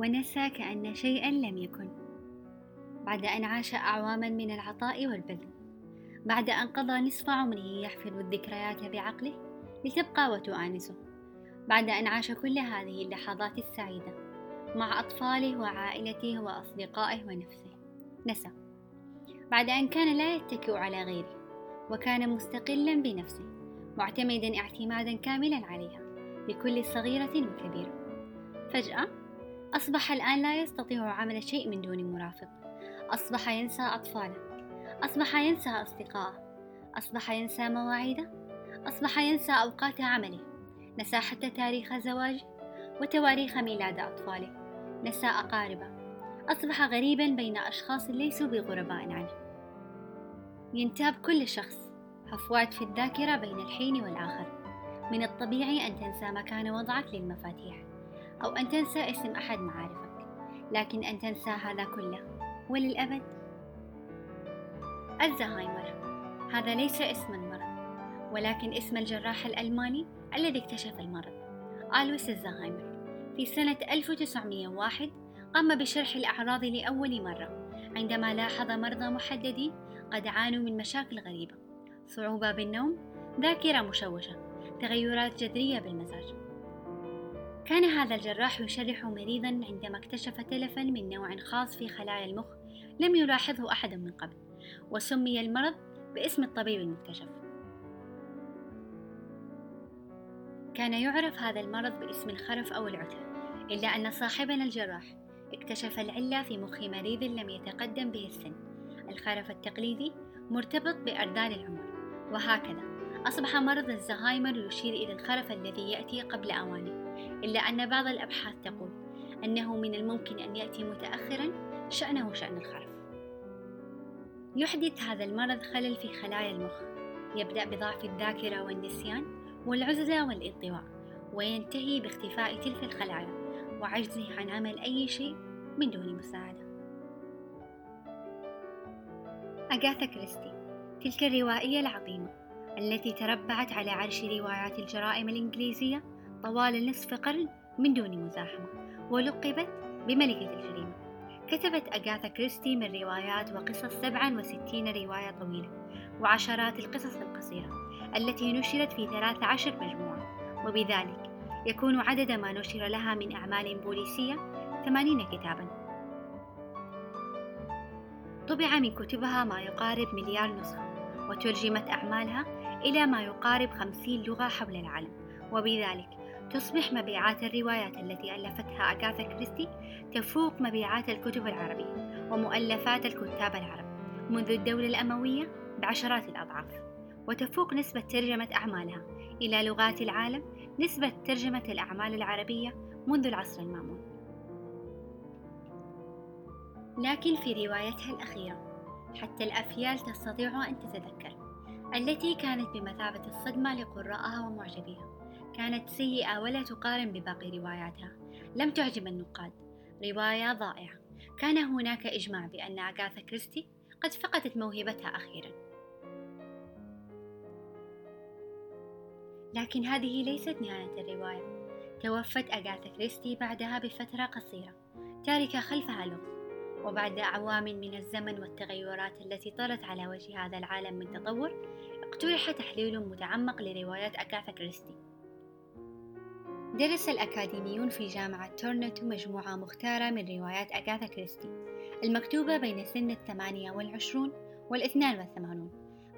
ونسى كأن شيئا لم يكن. بعد أن عاش أعواما من العطاء والبذل. بعد أن قضى نصف عمره يحفظ الذكريات بعقله لتبقى وتؤانسه. بعد أن عاش كل هذه اللحظات السعيدة مع أطفاله وعائلته وأصدقائه ونفسه. نسى. بعد أن كان لا يتكئ على غيره وكان مستقلا بنفسه معتمدا اعتمادا كاملا عليها بكل صغيرة وكبيرة. فجأة أصبح الآن لا يستطيع عمل شيء من دون مرافق. أصبح ينسى أطفاله. أصبح ينسى أصدقائه. أصبح ينسى مواعيده. أصبح ينسى أوقات عمله. نسى حتى تاريخ زواجه وتواريخ ميلاد أطفاله. نسى أقاربه. أصبح غريبا بين أشخاص ليسوا بغرباء عنه. ينتاب كل شخص. هفوات في الذاكرة بين الحين والآخر. من الطبيعي أن تنسى مكان وضعك للمفاتيح. أو أن تنسى اسم أحد معارفك لكن أن تنسى هذا كله. وللأبد الزهايمر. هذا ليس اسم المرض ولكن اسم الجراح الألماني الذي اكتشف المرض. آلويس الزهايمر في سنة 1901 قام بشرح الأعراض لأول مرة عندما لاحظ مرضى محددين قد عانوا من مشاكل غريبة. صعوبة بالنوم ذاكرة مشوشة تغيرات جذرية بالمزاج. كان هذا الجراح يشرح مريضا عندما اكتشف تلفا من نوع خاص في خلايا المخ لم يلاحظه أحد من قبل وسمي المرض باسم الطبيب المكتشف. كان يعرف هذا المرض باسم الخرف أو العتل إلا أن صاحبنا الجراح اكتشف العلة في مخ مريض لم يتقدم به السن. الخرف التقليدي مرتبط بأرذال العمر وهكذا. أصبح مرض الزهايمر يشير إلى الخرف الذي يأتي قبل أوانه إلا أن بعض الأبحاث تقول أنه من الممكن أن يأتي متأخرا شأنه شأن الخرف يحدث هذا المرض خلل في خلايا المخ يبدأ بضعف الذاكرة والنسيان والعزلة والانطواء وينتهي باختفاء تلك الخلايا وعجزه عن عمل أي شيء من دون مساعدة. أغاثا كريستي تلك الروائية العظيمة. التي تربعت على عرش روايات الجرائم الإنجليزية طوال نصف قرن من دون مزاحمة ولقبت بملكة الجريمة. كتبت أغاثا كريستي من روايات وقصص 67 رواية طويلة وعشرات القصص القصيرة التي نشرت في 13 مجموعة وبذلك يكون عدد ما نشر لها من أعمال بوليسية 80 كتابا. طبع من كتبها ما يقارب مليار نسخة. وترجمت أعمالها إلى ما يقارب 50 لغة حول العالم. وبذلك تصبح مبيعات الروايات التي ألفتها أغاثا كريستي تفوق مبيعات الكتب العربية ومؤلفات الكتاب العرب منذ الدولة الأموية بعشرات الأضعاف. وتفوق نسبة ترجمة أعمالها إلى لغات العالم نسبة ترجمة الأعمال العربية منذ العصر المامون. لكن في روايتها الأخيرة حتى الأفيال تستطيع أن تتذكر التي كانت بمثابة الصدمة لقراءها ومعجبيها. كانت سيئة ولا تقارن بباقي رواياتها. لم تعجب النقاد. رواية ضائعة. كان هناك إجماع بأن أغاثا كريستي قد فقدت موهبتها أخيرا. لكن هذه ليست نهاية الرواية. توفت أغاثا كريستي بعدها بفترة قصيرة. تاركة خلفها لغز. وبعد أعوام من الزمن والتغيرات التي طرت على وجه هذا العالم من تطور اقترح تحليل متعمق لروايات أغاثا كريستي. درس الأكاديميون في جامعة تورنتو مجموعة مختارة من روايات أغاثا كريستي المكتوبة بين سن الثمانية والعشرون والإثنان والثمانون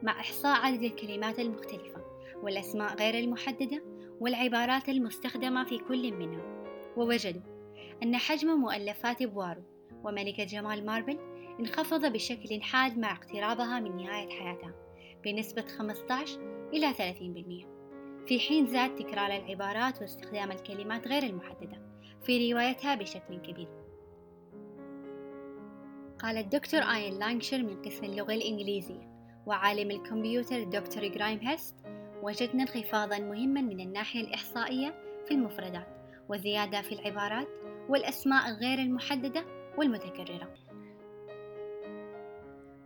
مع إحصاء عدد الكلمات المختلفة والأسماء غير المحددة والعبارات المستخدمة في كل منها. ووجدوا أن حجم مؤلفات بوارو وملكة جمال ماربل انخفض بشكل حاد مع اقترابها من نهاية حياتها بنسبة 15 إلى 30% في حين زاد تكرار العبارات واستخدام الكلمات غير المحددة في روايتها بشكل كبير. قال الدكتور إيان لانكشاير من قسم اللغة الإنجليزية وعالم الكمبيوتر الدكتور جرايم هيرست وجدنا انخفاضا مهما من الناحية الإحصائية في المفردات وزيادة في العبارات والأسماء غير المحددة والمتكررة.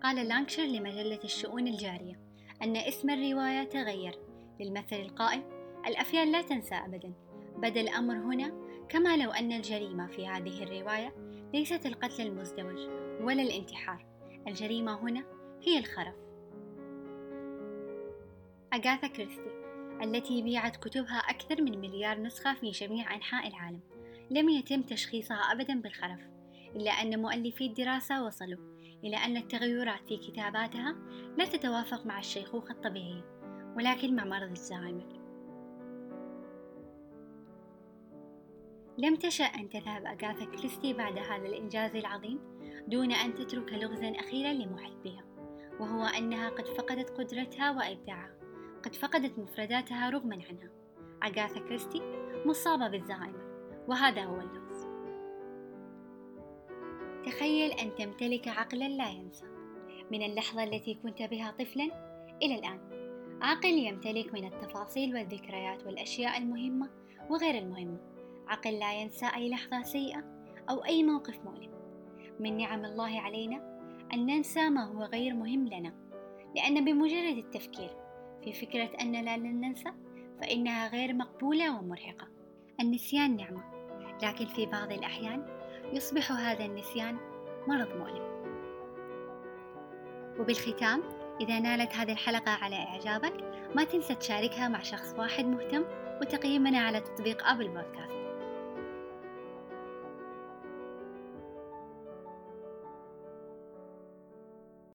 قال لانكشر لمجلة الشؤون الجارية أن اسم الرواية تغير. للمثل القائل الأفيال لا تنسى أبدا. بدا الأمر هنا كما لو أن الجريمة في هذه الرواية ليست القتل المزدوج ولا الانتحار. الجريمة هنا هي الخرف. أغاثا كريستي التي بيعت كتبها أكثر من مليار نسخة في جميع أنحاء العالم لم يتم تشخيصها أبدا بالخرف. إلا أن مؤلفي الدراسة وصلوا إلى أن التغيرات في كتاباتها لا تتوافق مع الشيخوخة الطبيعية ولكن مع مرض الزهايمر. لم تشأ أن تذهب أغاثا كريستي بعد هذا الإنجاز العظيم دون أن تترك لغزا أخيرا لمحبيها وهو أنها قد فقدت قدرتها وإبداعها قد فقدت مفرداتها رغما عنها. أغاثا كريستي مصابة بالزهايمر وهذا هو اللغز. تخيل أن تمتلك عقلا لا ينسى. من اللحظة التي كنت بها طفلا إلى الآن عقل يمتلك من التفاصيل والذكريات والأشياء المهمة وغير المهمة. عقل لا ينسى أي لحظة سيئة أو أي موقف مؤلم. من نعم الله علينا أن ننسى ما هو غير مهم لنا لأن بمجرد التفكير في فكرة أننا لن ننسى فإنها غير مقبولة ومرهقة. النسيان نعمة لكن في بعض الأحيان يصبح هذا النسيان مرض مؤلم. وبالختام إذا نالت هذه الحلقة على إعجابك ما تنسى تشاركها مع شخص واحد مهتم وتقييمنا على تطبيق أبل بودكاست